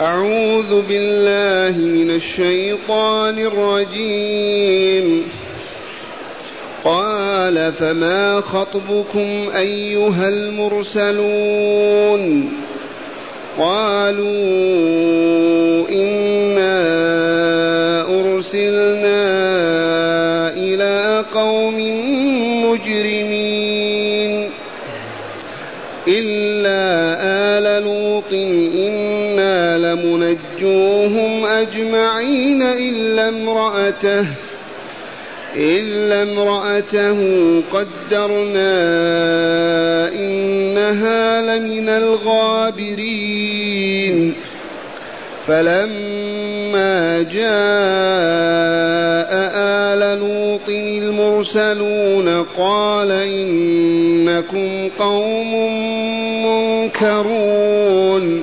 أعوذ بالله من الشيطان الرجيم. قال فما خطبكم أيها المرسلون؟ قالوا إنا أرسلنا لمنجوهم أجمعين إلا امرأته إلا امرأته. قدرنا إنها لمن الغابرين. فلما جاء آل لوط المرسلون قال إنكم قوم منكرون.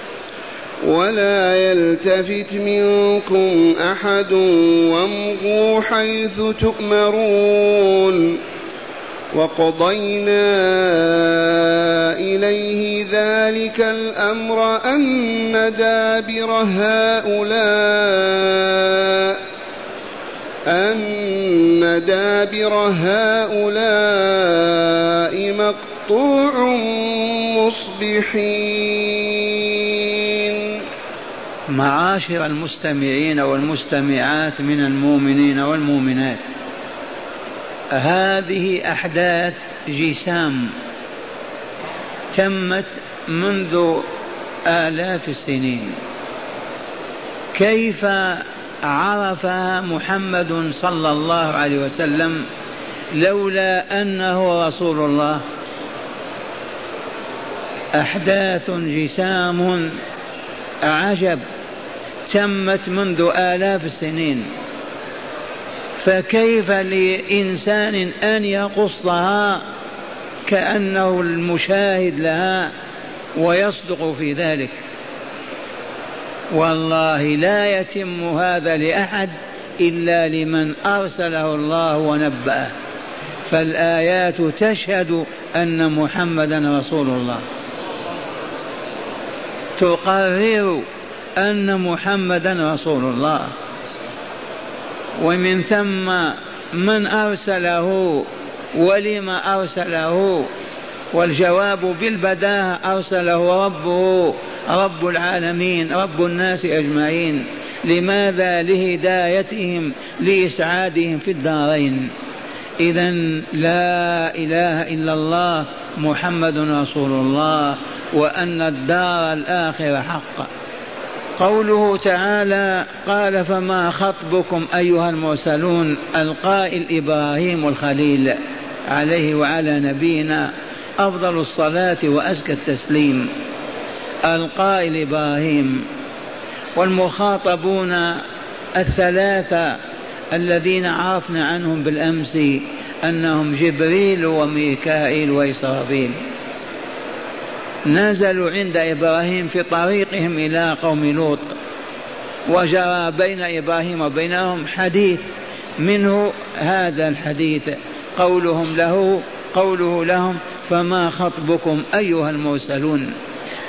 ولا يلتفت منكم أحد وامضوا حيث تؤمرون وقضينا إليه ذلك الأمر أن دابر هؤلاء أن دابر هؤلاء مقطوع مصبحين معاشر المستمعين والمستمعات من المؤمنين والمؤمنات. هذه أحداث جسام تمت منذ آلاف السنين. كيف عرفها محمد صلى الله عليه وسلم لولا أنه رسول الله؟ أحداث جسام عجب. تمت منذ آلاف السنين. فكيف لإنسان أن يقصها كأنه المشاهد لها ويصدق في ذلك؟ والله لا يتم هذا لأحد إلا لمن أرسله الله ونبأه. فالآيات تشهد أن محمدا رسول الله. تقرر أن محمدا رسول الله. ومن ثم من أرسله ولم أرسله والجواب بالبداهة أرسله ربه رب العالمين رب الناس أجمعين. لماذا؟ لهدايتهم لإسعادهم في الدارين. إذا لا إله إلا الله محمد رسول الله وأن الدار الآخرة حق. قوله تعالى قال فما خطبكم أيها المرسلون القائل إبراهيم الخليل عليه وعلى نبينا أفضل الصلاة وأزكى التسليم. القائل إبراهيم. والمخاطبون الثلاثة الذين عرفنا عنهم بالأمس أنهم جبريل وميكائيل وإسرافيل. نزلوا عند إبراهيم في طريقهم إلى قوم لوط وجرى بين إبراهيم وبينهم حديث منه هذا الحديث قولهم له قوله لهم فما خطبكم أيها المرسلون؟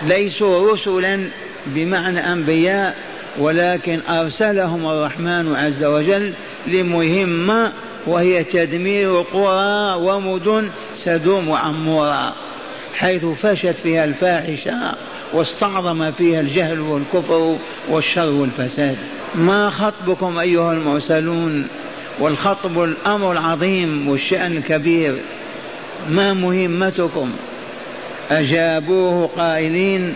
ليسوا رسلا بمعنى أنبياء ولكن أرسلهم الرحمن عز وجل لمهمة وهي تدمير قرى ومدن سدوم وعمورة حيث فشت فيها الفاحشة واستعظم فيها الجهل والكفر والشر والفساد. ما خطبكم أيها المرسلون؟ والخطب الأمر العظيم والشأن الكبير. ما مهمتكم؟ أجابوه قائلين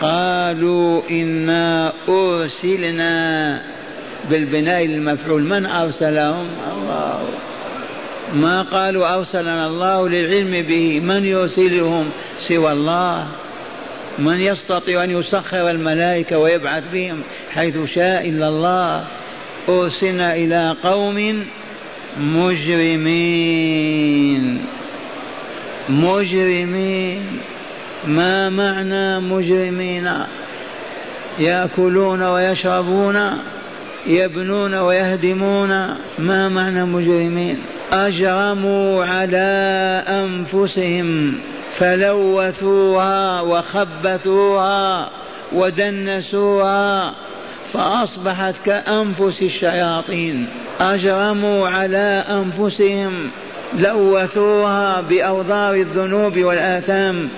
قالوا إنا أرسلنا بالبناء المفعول. من أرسلهم؟ الله. ما قالوا أرسلنا الله للعلم به من يرسلهم سوى الله. من يستطيع أن يسخر الملائكة ويبعث بهم حيث شاء إلا الله. أرسلنا إلى قوم مجرمين. مجرمين. ما معنى مجرمين؟ يأكلون ويشربون يبنون ويهدمون. ما معنى مجرمين؟ أجرموا على أنفسهم فلوثوها وخبثوها ودنسوها فأصبحت كأنفس الشياطين. أجرموا على أنفسهم لوثوها باوضار الذنوب والآثام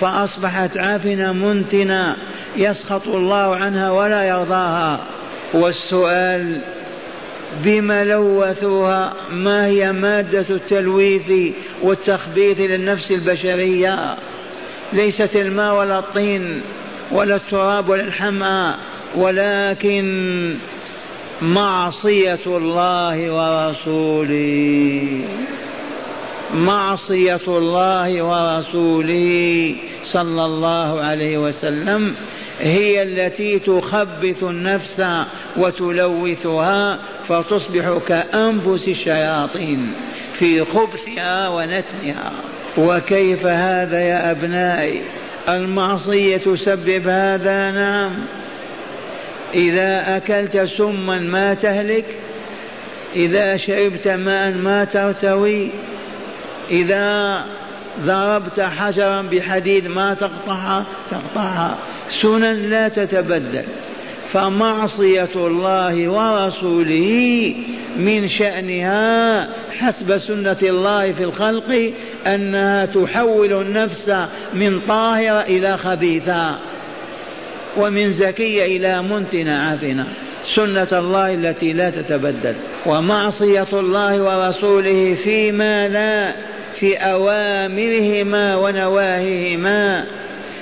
فأصبحت عافنه منتنه يسخط الله عنها ولا يرضاها. والسؤال بما لوثوها ما هي مادة التلويث والتخبيث للنفس البشرية؟ ليست الماء ولا الطين ولا التراب ولا الحمى ولكن معصية الله ورسوله. معصية الله ورسوله صلى الله عليه وسلم. هي التي تخبث النفس وتلوثها فتصبح كأنفس الشياطين في خبثها ونتنها. وكيف هذا يا أبنائي؟ المعصية تسبب هذا نعم. إذا أكلت سما ما تهلك إذا شربت ماء ما ترتوي إذا ضربت حجرا بحديد ما تقطعها تقطعها. سنن لا تتبدل. فمعصية الله ورسوله من شأنها حسب سنة الله في الخلق أنها تحول النفس من طاهرة إلى خبيثة ومن زكية إلى منتنة عافنة. سنة الله التي لا تتبدل. ومعصية الله ورسوله فيما لا في أوامرهما ونواهيهما.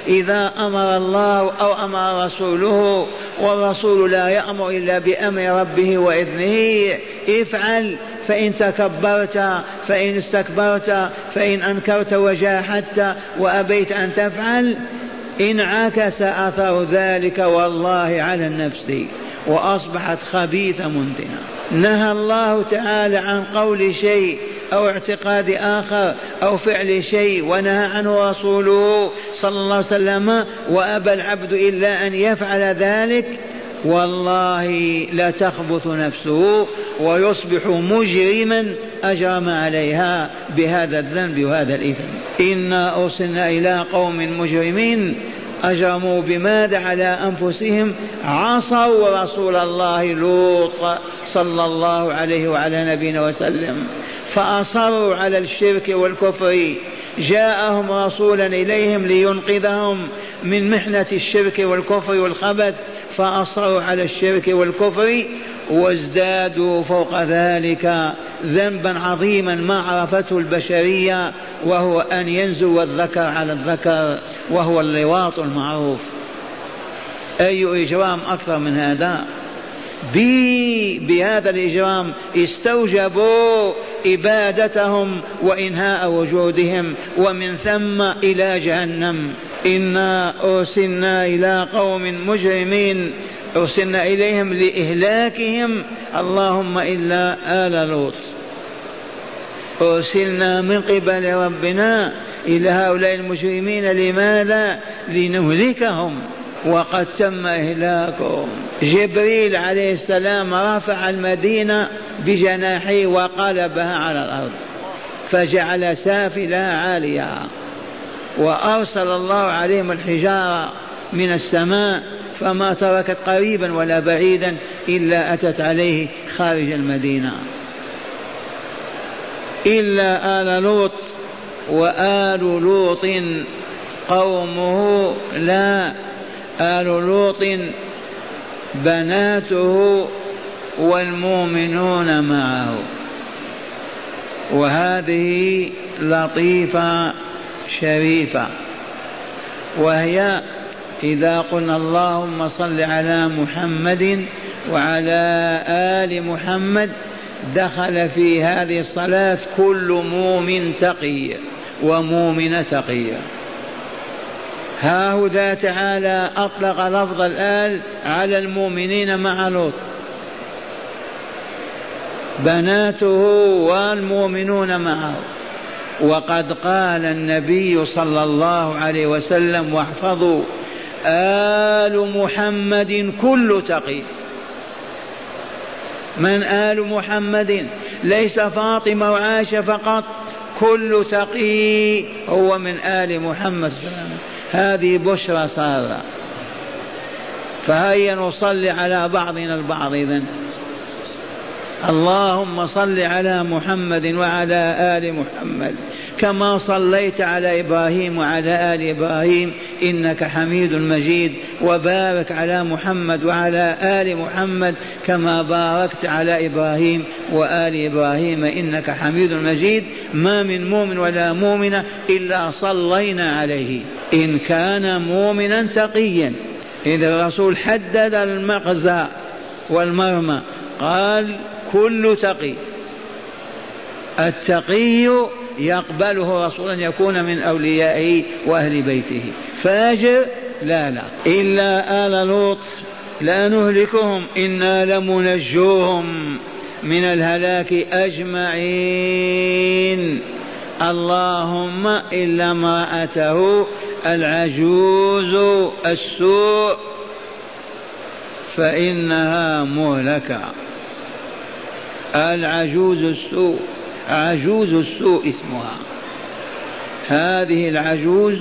إذا أمر الله أو أمر رسوله والرسول لا يأمر إلا بأمر ربه وإذنه افعل فإن تكبرت فإن استكبرت فإن أنكرت وجاحدت وأبيت أن تفعل انعكس أثر ذلك والله على النفس. وأصبحت خبيثة منتنة. نهى الله تعالى عن قول شيء أو اعتقاد آخر أو فعل شيء ونهى عنه رسوله صلى الله عليه وسلم وأبى العبد إلا أن يفعل ذلك. والله لا تخبث نفسه ويصبح مجرما أجرم عليها بهذا الذنب وهذا الإثم. إنا أرسلنا إلى قوم مجرمين أجرموا بماذا على أنفسهم؟ عصوا رسول الله لوط صلى الله عليه وعلى نبينا وسلم فأصروا على الشرك والكفر. جاءهم رسولا إليهم لينقذهم من محنة الشرك والكفر والخبث فأصروا على الشرك والكفر وازدادوا فوق ذلك. ذنبا عظيما ما عرفته البشرية وهو أن ينزو الذكر على الذكر وهو اللواط المعروف. أي إجرام أكثر من هذا؟ بهذا الإجرام استوجبوا إبادتهم وإنهاء وجودهم ومن ثم إلى جهنم. إنا أرسلنا إلى قوم مجرمين أرسلنا إليهم لإهلاكهم. اللهم إلا آل لوط. أرسلنا من قبل ربنا إلى هؤلاء المجرمين لماذا؟ لنهلكهم وقد تم إهلاكهم. جبريل عليه السلام رفع المدينة بجناحيه وقلبها على الأرض فجعل سافلها عالية وأرسل الله عليهم الحجارة من السماء فما تركت قريبا ولا بعيدا إلا أتت عليه خارج المدينة. إلا آل لوط وآل لوط قومه لا آل لوط بناته والمؤمنون معه. وهذه لطيفة شريفة. وهي إذا قلنا اللهم صل على محمد وعلى آل محمد دخل في هذه الصلاة كل مؤمن تقي ومؤمنة تقية هاهذا تعالى أطلق لفظ الآل على المؤمنين مع لوط. بناته والمؤمنون معه. وقد قال النبي صلى الله عليه وسلم واحفظوا آل محمد كل تقي. من آل محمد؟ ليس فاطمة وعائشة فقط. كل تقي هو من آل محمد. هذه بشرى صار فهيا نصلي على بعضنا البعض إذن. اللهم صل على محمد وعلى آل محمد. كما صليت على إبراهيم وعلى آل إبراهيم. إنك حميد مجيد وبارك على محمد وعلى آل محمد كما باركت على إبراهيم وآل إبراهيم إنك حميد مجيد. ما من مؤمن ولا مؤمنة إلا صلينا عليه. إن كان مؤمنا تقيا. اذا الرسول حدد المغزى والمرمى قال كل تقي. التقي يقبله رسول أن يكون من أوليائه وأهل بيته. فاجر لا لا. إلا آل لوط. لا نهلكهم. إنا لمنجوهم من الهلاك أجمعين. اللهم إلا امرأته العجوز السوء فإنها مهلكة. العجوز السوء عجوز السوء اسمها. هذه العجوز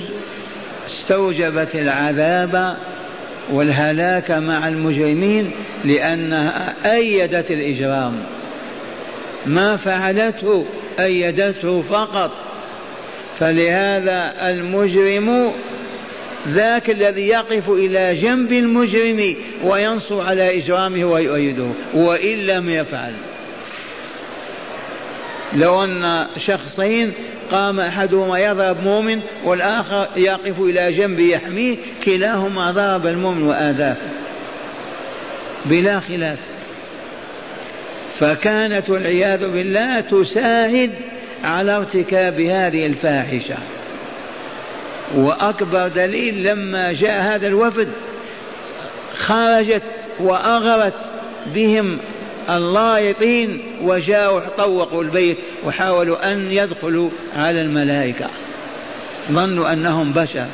استوجبت العذاب والهلاك مع المجرمين لأنها أيدت الإجرام. ما فعلته أيدته فقط. فلهذا المجرم ذاك الذي يقف إلى جنب المجرم وينصر على إجرامه ويؤيده وإن لم يفعل. لو أن شخصين قام أحدهما يضرب مؤمن والآخر يقف إلى جنبه يحميه كلاهما ضرب المؤمن وآذاه. بلا خلاف. فكانت والعياذ بالله تساعد على ارتكاب هذه الفاحشة. وأكبر دليل لما جاء هذا الوفد خرجت وأغرت بهم اللايطين وجاءوا طوقوا البيت وحاولوا أن يدخلوا على الملائكة. ظنوا أنهم بشر.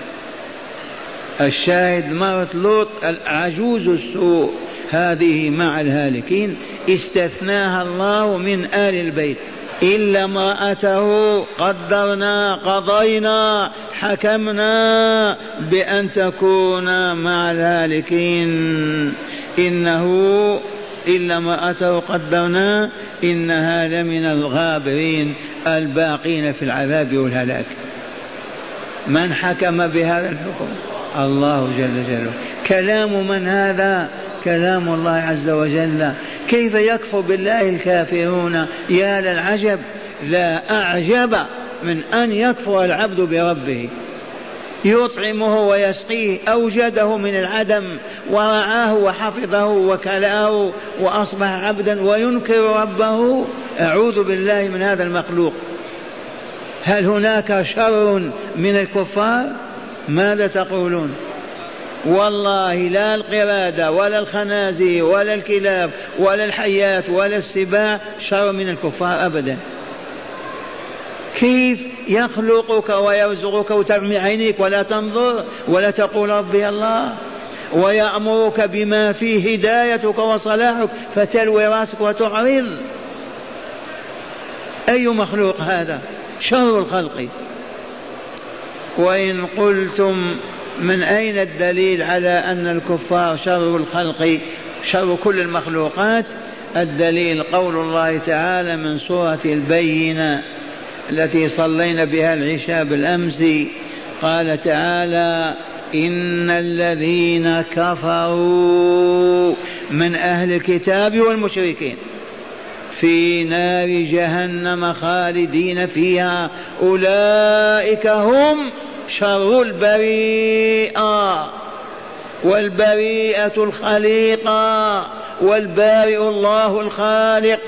الشاهد مرة لوط العجوز السوء. هذه مع الهالكين. استثناها الله من آل البيت. إلا امرأته قدرنا قضينا حكمنا بأن تكون مع الهالكين. إنه إلا امرأته قدرنا إنها لمن الغابرين الباقين في العذاب والهلاك. من حكم بهذا الحكم؟ الله جل جلاله. كلام من هذا؟ كلام الله عز وجل. كيف يكفر بالله الكافرون؟ يا للعجب. لا أعجب من أن يكفر العبد بربه. يطعمه ويسقيه أوجده من العدم ورعاه وحفظه وكلاه وأصبح عبدا وينكر ربه. أعوذ بالله من هذا المخلوق. هل هناك شر من الكفار؟ ماذا تقولون؟ والله لا القرادة ولا الخنازير ولا الكلاب ولا الحيات ولا السباع شر من الكفار أبدا. كيف يخلقك ويرزقك وترمي عينيك ولا تنظر ولا تقول ربي الله ويأمرك بما فيه هدايتك وصلاحك فتلوي رأسك وتعرض. أي مخلوق هذا؟ شر الخلق. وإن قلتم من أين الدليل على أن الكفار شر الخلق؟ شر كل المخلوقات. الدليل قول الله تعالى من سورة البينة. التي صلينا بها العشاء بالأمس قال تعالى ان الذين كفروا من أهل الكتاب والمشركين في نار جهنم خالدين فيها أولئك هم شر البريئة والبريئة الخليقة والبارئ الله الخالق.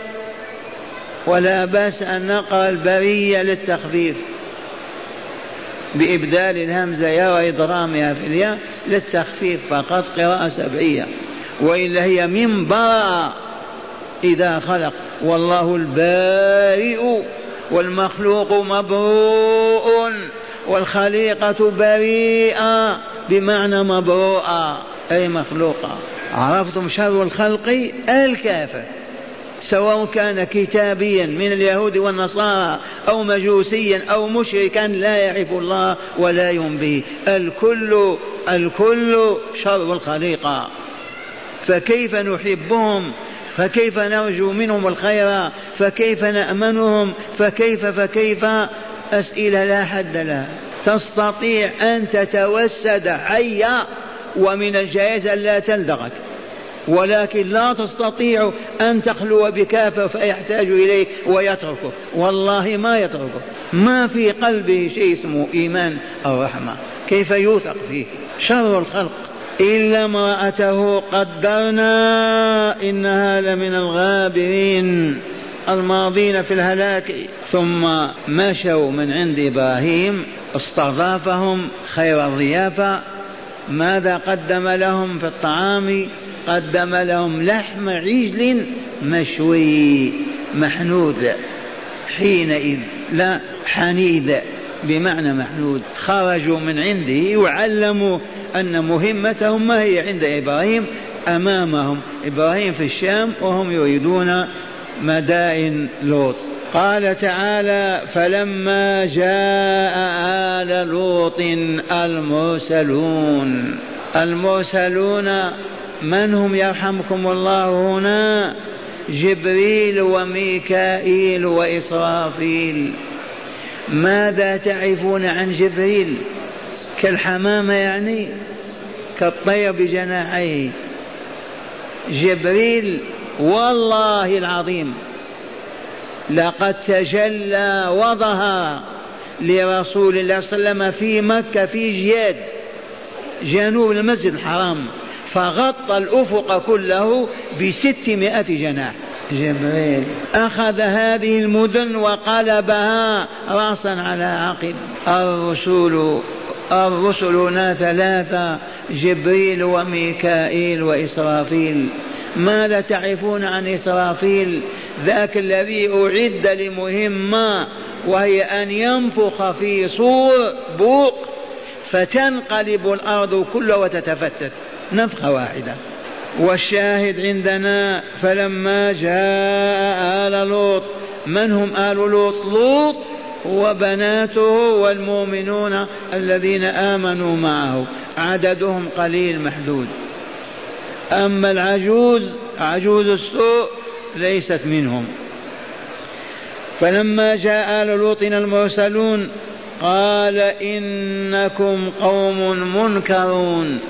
ولا بأس أن نقرأ البرية للتخفيف. بإبدال الهمزة يا وإضرامها في الياء للتخفيف فقط قراءة سبعية. وإلا هي من إذا خلق. والله البارئ والمخلوق مبروء والخليقة بريئة بمعنى مبروءة. أي مخلوقة. عرفتم شر الخلق؟ الكافر. سواء كان كتابيا من اليهود والنصارى أو مجوسيا أو مشركا لا يعرف الله ولا يؤمن به الكل الكل شر الخليقة. فكيف نحبهم؟ فكيف نرجو منهم الخير؟ فكيف نأمنهم؟ فكيف فكيف؟ أسئلة لا حد لها. تستطيع أن تتوسد حيا ومن الجائز أن لا تلدغك. ولكن لا تستطيع أن تخلو بكافر فيحتاج إليك ويتركك. والله ما يتركك. ما في قلبه شيء اسمه إيمان أو رحمة. كيف يوثق فيه؟ شر الخلق. إلا امرأته قدرنا إنها لمن الغابرين. الماضين في الهلاك. ثم مشوا من عند إبراهيم. استضافهم خير الضيافة. ماذا قدم لهم في الطعام؟ قدم لهم لحم عجل مشوي محنود. حينئذ لا حنيذ بمعنى محنود. خرجوا من عنده وعلموا أن مهمتهم ما هي عند إبراهيم أمامهم إبراهيم في الشام وهم يريدون مدائن لوط. قال تعالى فلما جاء آل لوط المرسلون. المرسلون من هم يرحمكم الله هنا؟ جبريل وميكائيل وإسرافيل. ماذا تعرفون عن جبريل؟ كالحمامة يعني؟ كالطير بجناحيه. جبريل والله العظيم لقد تجلى وظهر لرسول الله صلى الله عليه وسلم في مكة في جياد جنوب المسجد الحرام. فغطى الأفق كله بستمائة جناح. جبريل أخذ هذه المدن وقلبها رأسا على عقب. الرسول الرسلنا ثلاثة جبريل وميكائيل وإسرافيل. ماذا تعرفون عن إسرافيل؟ ذاك الذي أعد لمهمة وهي أن ينفخ في صور بوق فتنقلب الأرض كلها وتتفتت. نفخة واحدة. والشاهد عندنا فلما جاء آل لوط من هم آل لوط؟ لوط وبناته والمؤمنون الذين آمنوا معه. عددهم قليل محدود. أما العجوز عجوز السوء ليست منهم. فلما جاء آل لوط المرسلون قال إنكم قوم منكرون.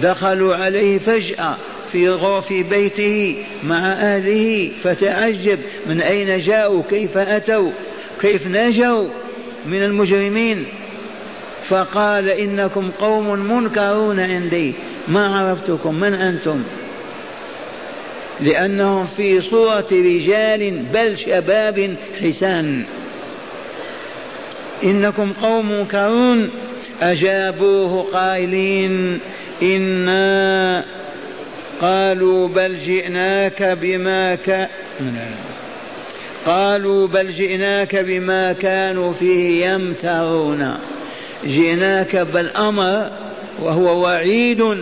دخلوا عليه فجأة في غرف بيته مع أهله فتعجب من أين جاءوا؟ كيف أتوا؟ كيف نجوا من المجرمين؟ فقال إنكم قوم منكرون عندي. ما عرفتكم؟ من أنتم؟ لأنهم في صورة رجال بل شباب حسان. إنكم قوم منكرون. أجابوه قائلين إنا قالوا بل جئناك بما ك... قالوا بل جئناك بما كانوا فيه يمترون جئناك بالأمر وهو وعيد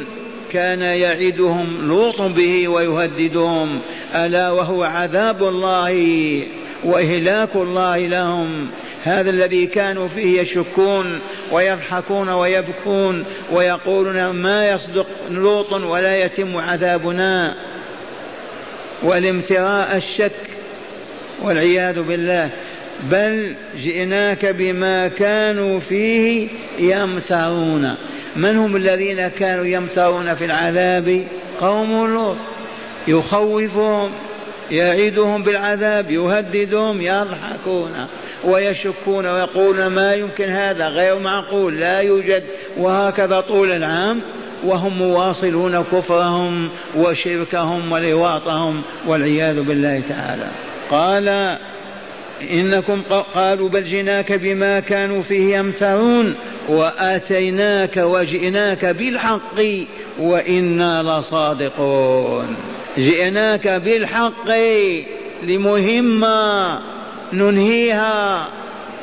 كان يعدهم لوط به ويهددهم. ألا وهو عذاب الله وإهلاك الله لهم. هذا الذي كانوا فيه يشكون ويضحكون ويبكون ويقولون ما يصدق لوط ولا يتم عذابنا والامتراء الشك والعياذ بالله. بل جئناك بما كانوا فيه يمترون. من هم الذين كانوا يمترون في العذاب؟ قوم لوط. يخوفهم يعيدهم بالعذاب يهددهم يضحكون. ويشكون ويقولون ما يمكن هذا غير معقول لا يوجد. وهكذا طول العام وهم مواصلون كفرهم وشركهم ولواطهم والعياذ بالله تعالى. قال إنكم قالوا بل جئناك بما كانوا فيه يمترون وآتيناك وجئناك بالحق وإنا لصادقون. جئناك بالحق لمهمة ننهيها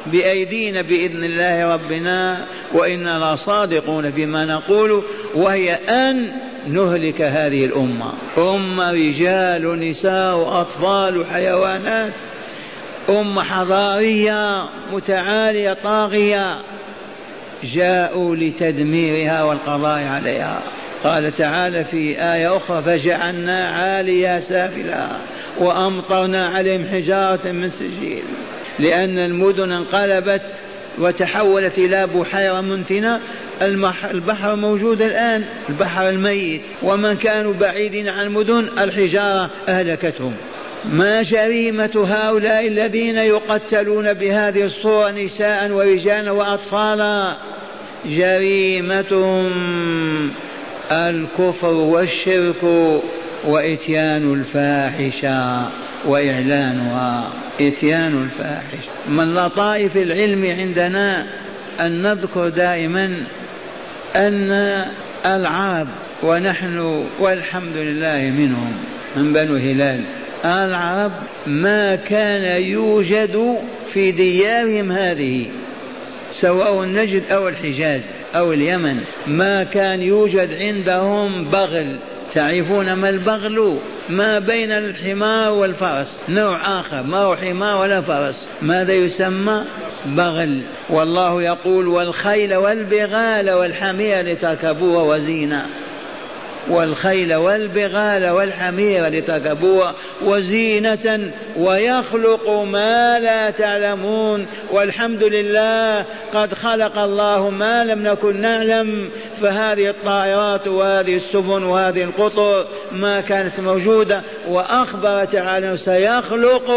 بأيدينا بإذن الله ربنا وإنا لصادقون فيما نقول وهي أن نهلك هذه الأمة. أمة رجال نساء أطفال حيوانات. أمة حضارية متعالية طاغية. جاءوا لتدميرها والقضاء عليها. قال تعالى في آية أخرى فجعلنا عاليها سافلها وأمطرنا عليهم حجارة من سجيل. لأن المدن انقلبت وتحولت إلى بحيرة منتنة. البحر موجود الآن البحر الميت. ومن كانوا بعيدين عن المدن الحجارة أهلكتهم. ما جريمة هؤلاء الذين يقتلون بهذه الصورة نساء ورجالا وأطفالا؟ جريمتهم الكفر والشرك وإتيان الفاحشة وإعلانها. إتيان الفاحشة. من لطائف العلم عندنا أن نذكر دائما أن العرب ونحن والحمد لله منهم من بنو هلال. العرب ما كان يوجد في ديارهم هذه سواء النجد أو الحجاز أو اليمن. ما كان يوجد عندهم بغل. تعرفون ما البغل؟ ما بين الحمار والفرس. نوع آخر ما هو حمار ولا فرس. ماذا يسمى؟ بغل. والله يقول والخيل والبغال والحمير لتركبوها وزينه والخيل والبغال والحمير لتركبوها وزينة ويخلق ما لا تعلمون والحمد لله قد خلق الله ما لم نكن نعلم فهذه الطائرات وهذه السفن وهذه القطر ما كانت موجودة وأخبر تعالى سيخلق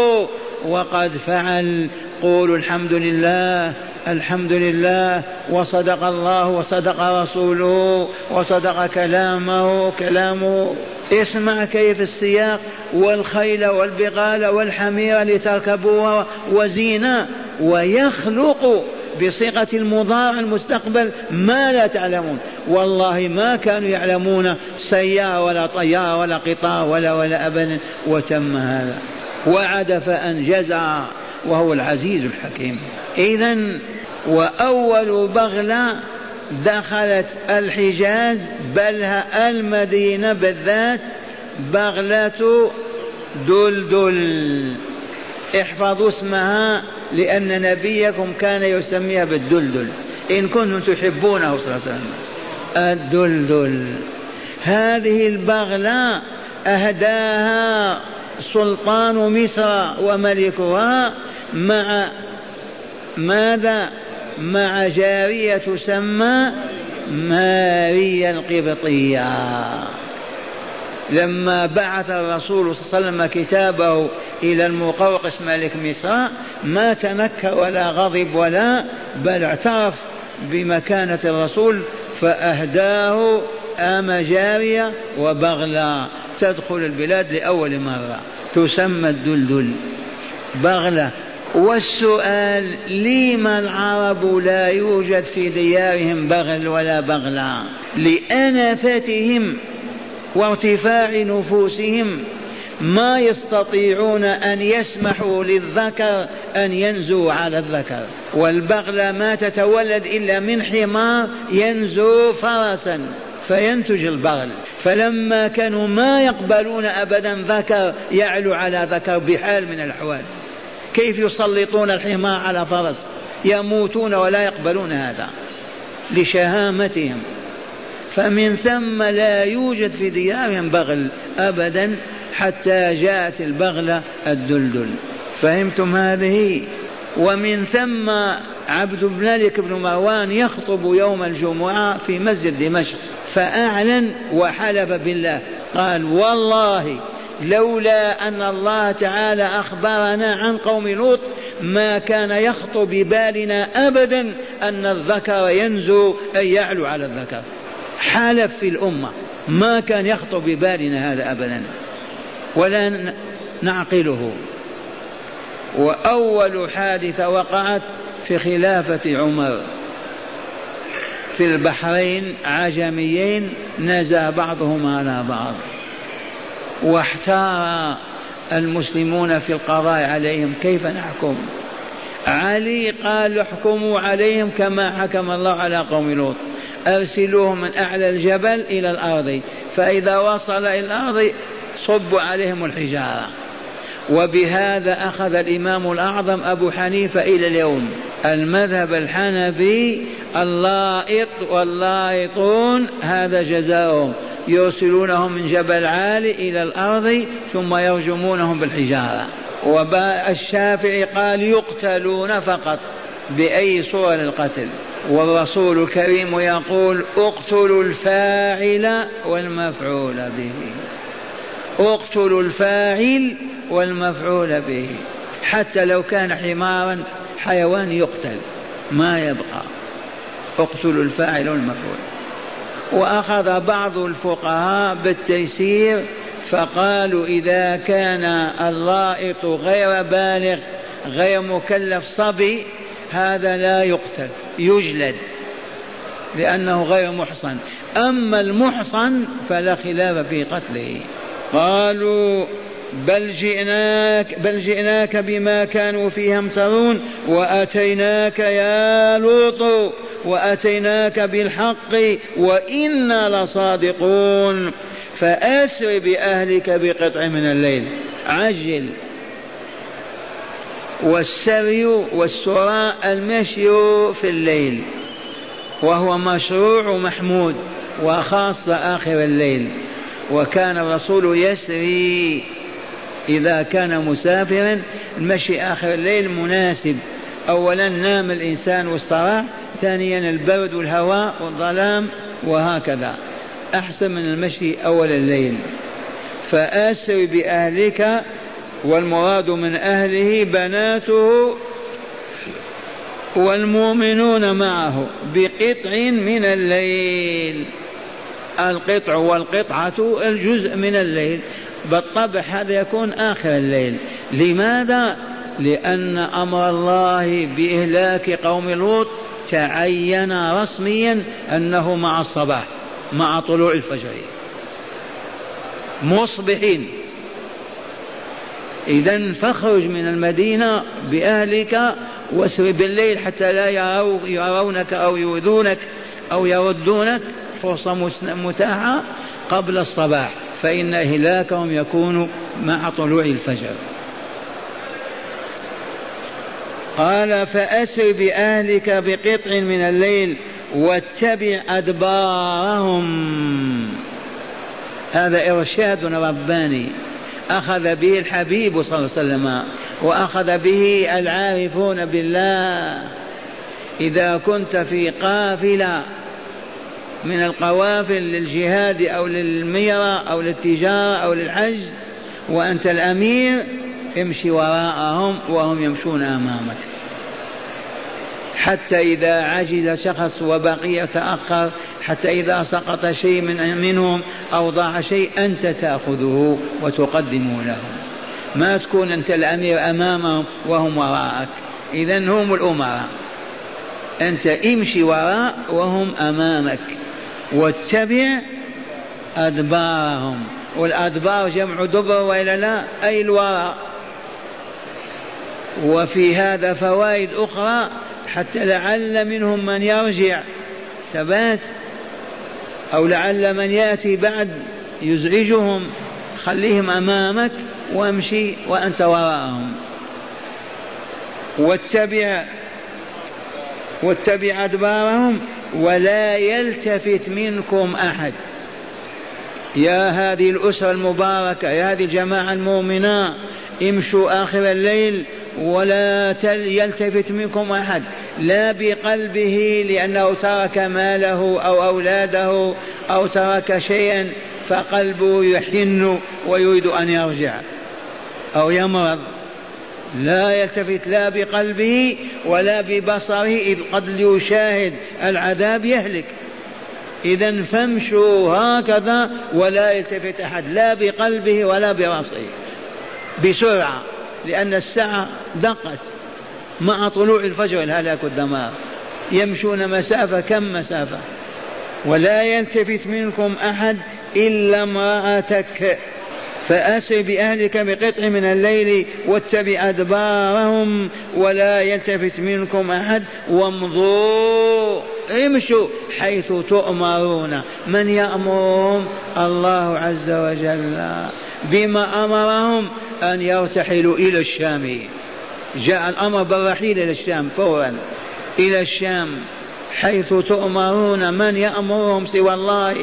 وقد فعل. قولوا الحمد لله الحمد لله وصدق الله وصدق رسوله وصدق كلامه كلامه. اسمع كيف السياق والخيل والبغال والحمير لتركبوها وزينة ويخلق بصيغة المضارع المستقبل ما لا تعلمون. والله ما كانوا يعلمون سيارة ولا طيارة ولا قطار ولا ولا أبدا. وتم هذا. وعد فأنجز وهو العزيز الحكيم. إذا وأول بغلة دخلت الحجاز بل المدينة بالذات بغلة دلدل. احفظوا اسمها لأن نبيكم كان يسميها بالدلدل. إن كنتم تحبونه صلى الله عليه وسلم. الدلدل. هذه البغلة أهداها سلطان مصر وملكها مع ماذا؟ مع جارية تسمى ماريا القبطية. لما بعث الرسول صلى الله عليه وسلم كتابه إلى المقوقس ملك مصر ما تنكر ولا غضب ولا بل اعترف بمكانة الرسول فأهداه آم جارية وبغلة. تدخل البلاد لأول مرة. تسمى الدلدل. بغلة. والسؤال لما العرب لا يوجد في ديارهم بغل ولا بغلة؟ لأنفتهم وارتفاع نفوسهم ما يستطيعون أن يسمحوا للذكر أن ينزو على الذكر. والبغلة ما تتولد إلا من حمار ينزو فرسا. فينتج البغل. فلما كانوا ما يقبلون أبدا ذكر يعلو على ذكر بحال من الأحوال. كيف يسلطون الحمار على فرس؟ يموتون ولا يقبلون هذا. لشهامتهم. فمن ثم لا يوجد في ديارهم بغل ابدا حتى جاءت البغله الدلدل. فهمتم هذه؟ ومن ثم عبد الملك بن مروان يخطب يوم الجمعة في مسجد دمشق. فأعلن وحلف بالله. قال والله لولا أن الله تعالى أخبرنا عن قوم لوط ما كان يخطر ببالنا أبدا أن الذكر ينزو أي يعلو على الذكر. حالف في الأمة ما كان يخطر ببالنا هذا أبدا. ولا نعقله. وأول حادثة وقعت في خلافة عمر. في البحرين عجميين نزى بعضهما على بعض. واحتار المسلمون في القضاء عليهم. كيف نحكم؟ علي قال احكموا عليهم كما حكم الله على قوم لوط. أرسلوهم من أعلى الجبل إلى الأرض. فإذا وصل إلى الأرض صبوا عليهم الحجارة. وبهذا أخذ الإمام الأعظم أبو حنيفة إلى اليوم. المذهب الحنفي اللائط واللائطون هذا جزاؤهم. يرسلونهم من جبل عالي إلى الأرض ثم يرجمونهم بالحجارة. والشافعي قال يقتلون فقط بأي صور القتل. والرسول الكريم يقول اقتلوا الفاعل والمفعول به. اقتلوا الفاعل والمفعول به. حتى لو كان حمارا حيوان يقتل ما يبقى. اقتلوا الفاعل والمفعول. وأخذ بعض الفقهاء بالتيسير فقالوا إذا كان اللائط غير بالغ غير مكلف صبي هذا لا يقتل يجلد لأنه غير محصن. أما المحصن فلا خلاف في قتله. قالوا بل جئناك بل جئناك بما كانوا فيه يمترون وأتيناك يا لوط وأتيناك بالحق وإنا لصادقون. فأسر بأهلك بقطع من الليل. عجل. والسري والسراء المشي في الليل. وهو مشروع محمود وخاصة آخر الليل. وكان الرسول يسري. إذا كان مسافرا المشي آخر الليل مناسب. أولا نام الإنسان واستراح ثانيا البرد والهواء والظلام وهكذا. أحسن من المشي أول الليل. فأسر بأهلك والمراد من أهله بناته والمؤمنون معه بقطع من الليل. القطع والقطعة الجزء من الليل. بالطبع هذا يكون آخر الليل. لماذا؟ لأن أمر الله بإهلاك قوم لوط تعين رسميا أنه مع الصباح مع طلوع الفجر. مصبحين. إذا فاخرج من المدينة بأهلك واسر بالليل حتى لا يرونك أو يؤذونك أو يردونك فرصة متاحة قبل الصباح. فإن إهلاكهم يكون مع طلوع الفجر. قال فأسر بأهلك بقطع من الليل واتبع أدبارهم. هذا إرشاد رباني. أخذ به الحبيب صلى الله عليه وسلم وأخذ به العارفون بالله إذا كنت في قافلة من القوافل للجهاد أو للميرة أو للتجارة أو للحج وأنت الأمير امشي وراءهم وهم يمشون أمامك. حتى إذا عجز شخص وبقي يتأخر حتى إذا سقط شيء من منهم أو ضاع شيء أنت تأخذه وتقدمه لهم ما تكون أنت الأمير أمامهم وهم وراءك. إذا هم الأمراء. أنت امشي وراء وهم أمامك. واتبع أدبارهم. والأدبار جمع دبر وإلا لا؟ أي الوراء وفي هذا فوائد أخرى حتى لعل منهم من يرجع. ثبات. أو لعل من يأتي بعد يزعجهم. خليهم أمامك وامشي وأنت وراءهم. واتبع واتبع أدبارهم ولا يلتفت منكم أحد. يا هذه الأسرة المباركة يا هذه الجماعة المؤمنة امشوا آخر الليل ولا يلتفت منكم أحد. لا بقلبه لأنه ترك ماله أو أولاده أو ترك شيئا فقلبه يحن ويريد أن يرجع أو يمرض. لا يلتفت لا بقلبه ولا ببصره إذ قد يشاهد العذاب يهلك. إذا فامشوا هكذا ولا يلتفت أحد لا بقلبه ولا برأسه. بسرعة لأن الساعة دقت مع طلوع الفجر الهلاك والدمار. يمشون مسافة كم مسافة؟ ولا يلتفت منكم أحد إلا امرأتك. فأسر بأهلك بقطع من الليل واتبع أدبارهم ولا يلتفت منكم أحد وامضوا. امشوا حيث تؤمرون. من يأمرهم؟ الله عز وجل. بما أمرهم أن يرتحلوا إلى الشام. جاء الأمر بالرحيل إلى الشام فورا. إلى الشام. حيث تؤمرون من يأمرهم سوى الله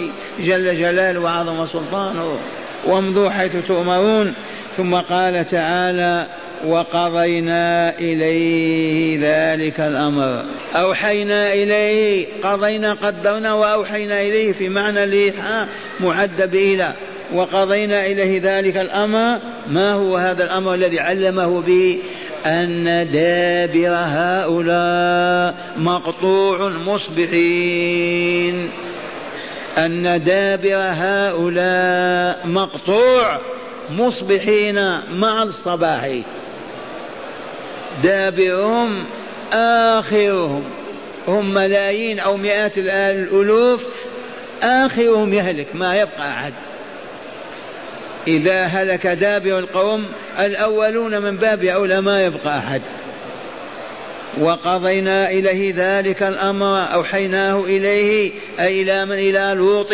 جل جلاله وعظم سلطانه. وامضوا حيث تؤمرون. ثم قال تعالى وقضينا إليه ذلك الأمر. أوحينا إليه قضينا قدرنا وأوحينا إليه في معنى الإيحاء معد بإلى وقضينا إليه ذلك الأمر. ما هو هذا الأمر الذي علمه به؟ أن دابر هؤلاء مقطوع مصبحين. أن دابر هؤلاء مقطوع مصبحين مع الصباح. دابرهم آخرهم. هم ملايين أو مئات الألوف آخرهم يهلك ما يبقى أحد. إذا هلك دابر القوم الأولون من باب أولى ما يبقى أحد. وقضينا إليه ذلك الأمر أوحيناه إليه أي إلى من؟ إلى لوط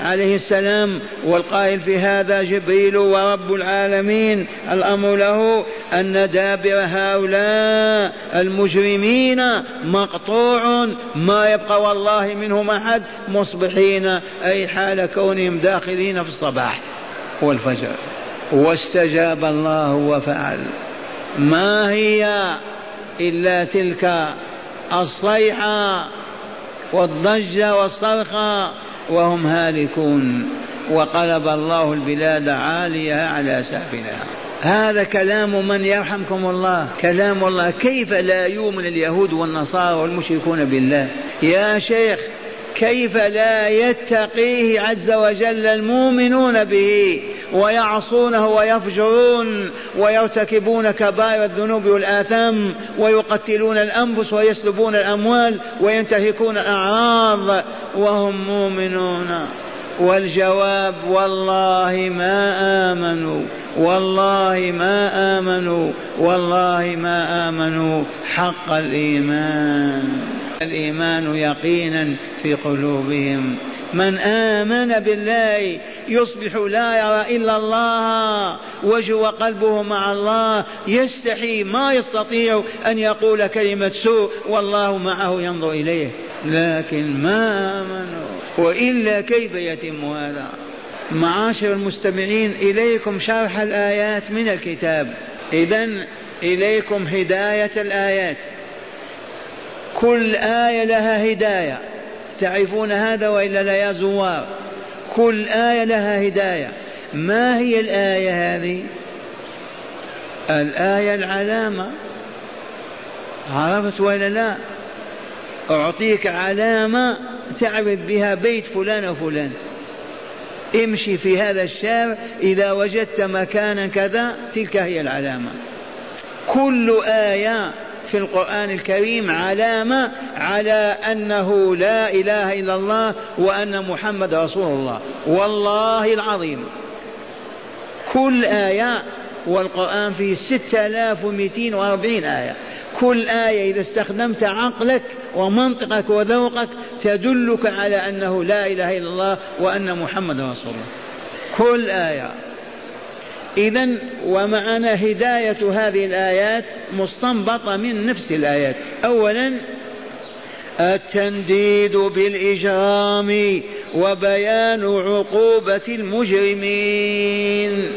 عليه السلام. والقائل في هذا جبريل ورب العالمين الأمر له أن دابر هؤلاء المجرمين مقطوع ما يبقى والله منهم أحد مصبحين أي حال كونهم داخلين في الصباح والفجر. واستجاب الله وفعل. ما هي إلا تلك الصيحة والضجة والصرخة وهم هالكون. وقلب الله البلاد عاليها على سافلها هذا كلام من يرحمكم الله. كلام الله. كيف لا يؤمن اليهود والنصارى والمشركون بالله؟ يا شيخ كيف لا يتقيه عز وجل المؤمنون به؟ ويعصونه ويفجرون ويرتكبون كبائر الذنوب والآثام ويقتلون الأنفس ويسلبون الأموال وينتهكون الأعراض وهم مؤمنون. والجواب والله ما آمنوا والله ما آمنوا والله ما آمنوا. حق الإيمان. الإيمان يقينا في قلوبهم. من آمن بالله يصبح لا يرى إلا الله وجه وقلبه مع الله يستحي ما يستطيع أن يقول كلمة سوء والله معه ينظر إليه. لكن ما آمنوا وإلا كيف يتم هذا؟ معاشر المستمعين إليكم شرح الآيات من الكتاب. إذا إليكم هداية الآيات. كل آية لها هداية. تعرفون هذا وإلا لا يا زوار؟ كل آية لها هداية. ما هي الآية هذه؟ الآية العلامة. عرفت ولا لا؟ أعطيك علامة تعرف بها بيت فلان وفلان. امشي في هذا الشارع إذا وجدت مكانا كذا تلك هي العلامة. كل آية في القرآن الكريم علامة على أنه لا إله إلا الله وأن محمد رسول الله. والله العظيم. كل آية والقرآن فيه ستة آلاف ومئتين وأربعين آية. كل آية إذا استخدمت عقلك ومنطقك وذوقك تدلك على أنه لا إله إلا الله وأن محمد رسول الله. كل آية. إذا ومعنا هداية هذه الآيات مستنبطة من نفس الآيات. أولا التنديد بالإجرام وبيان عقوبة المجرمين.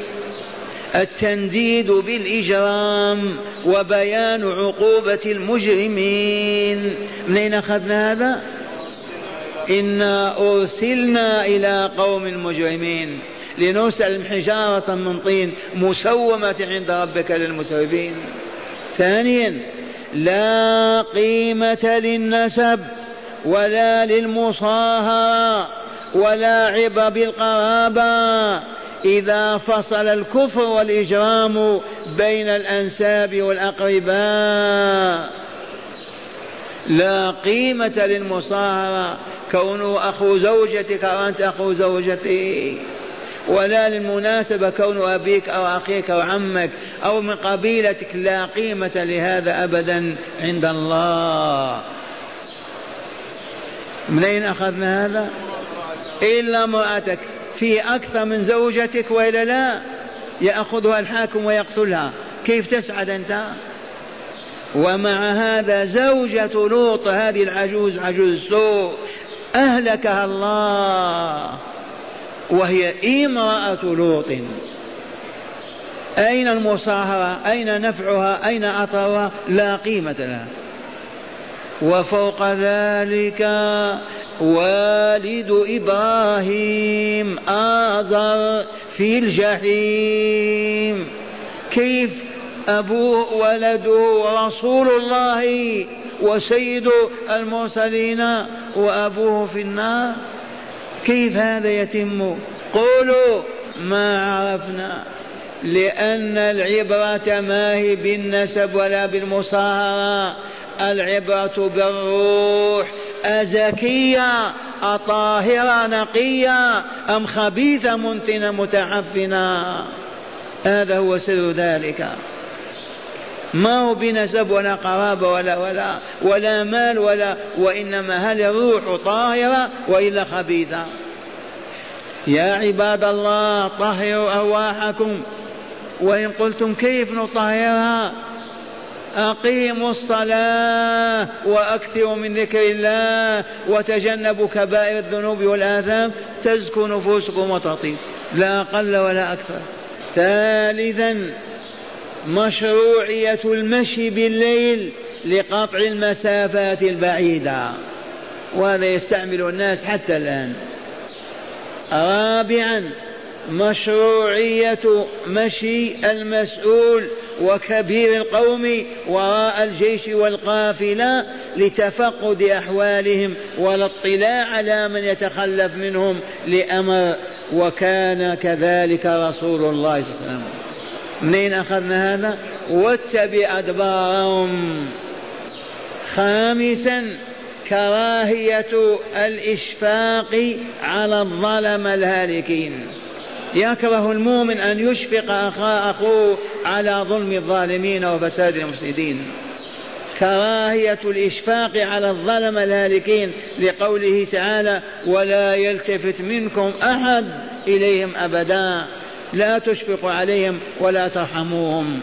التنديد بالإجرام وبيان عقوبة المجرمين. من أين أخذنا هذا؟ إنا أرسلنا إلى قوم مجرمين. لنرسل حجارة من طين مسومة عند ربك للمسرفين ثانيا لا قيمة للنسب ولا للمصاهرة ولا عبر بالقرابة. إذا فصل الكفر والإجرام بين الأنساب والأقرباء لا قيمة للمصاهرة. كونه أخو زوجتك وأنت أخو زوجتي. ولا للمناسبة كون أبيك أو أخيك أو عمك أو من قبيلتك لا قيمة لهذا أبدا عند الله. منين أخذنا هذا؟ إلا امرأتك. في أكثر من زوجتك وإلا لا؟ يأخذها الحاكم ويقتلها. كيف تسعد أنت؟ ومع هذا زوجة لوط هذه العجوز عجوز سوء أهلكها الله. وهي امرأة لوط. أين المصاهرة؟ أين نفعها؟ أين أثرها لا قيمة لها. وفوق ذلك والد إبراهيم آزر في الجحيم. كيف أبوه ولده رسول الله وسيد المرسلين وأبوه في النار؟ كيف هذا يتم؟ قولوا ما عرفنا. لأن العبرة ما هي بالنسب ولا بالمصاهرة العبرة بالروح. أزكية؟ أطاهرة نقية؟ أم خبيثة منتنة متعفنة؟ هذا هو سر ذلك. ما هو بنسب ولا قرابة ولا ولا ولا مال ولا وإنما هل الروح طاهرة وإلا خبيثة. يا عباد الله طهروا أرواحكم. وإن قلتم كيف نطهرها؟ أقيموا الصلاة وأكثروا من ذكر الله وتجنبوا كبائر الذنوب والآثام. تزكو نفوسكم وتطيب لا أقل ولا أكثر. ثالثا مشروعية المشي بالليل لقطع المسافات البعيدة وهذا يستعمل الناس حتى الآن. رابعا مشروعية مشي المسؤول وكبير القوم وراء الجيش والقافلة لتفقد أحوالهم والاطلاع على من يتخلف منهم لأمر وكان كذلك رسول الله صلى الله عليه وسلم. منين أخذنا هذا؟ واتبع أدبارهم. خامسا كراهية الإشفاق على الظلم الهالكين. يكره المؤمن أن يشفق أخوه على ظلم الظالمين وفساد المفسدين. كراهية الإشفاق على الظلم الهالكين لقوله تعالى ولا يلتفت منكم أحد إليهم أبدا. لا تشفق عليهم ولا ترحموهم.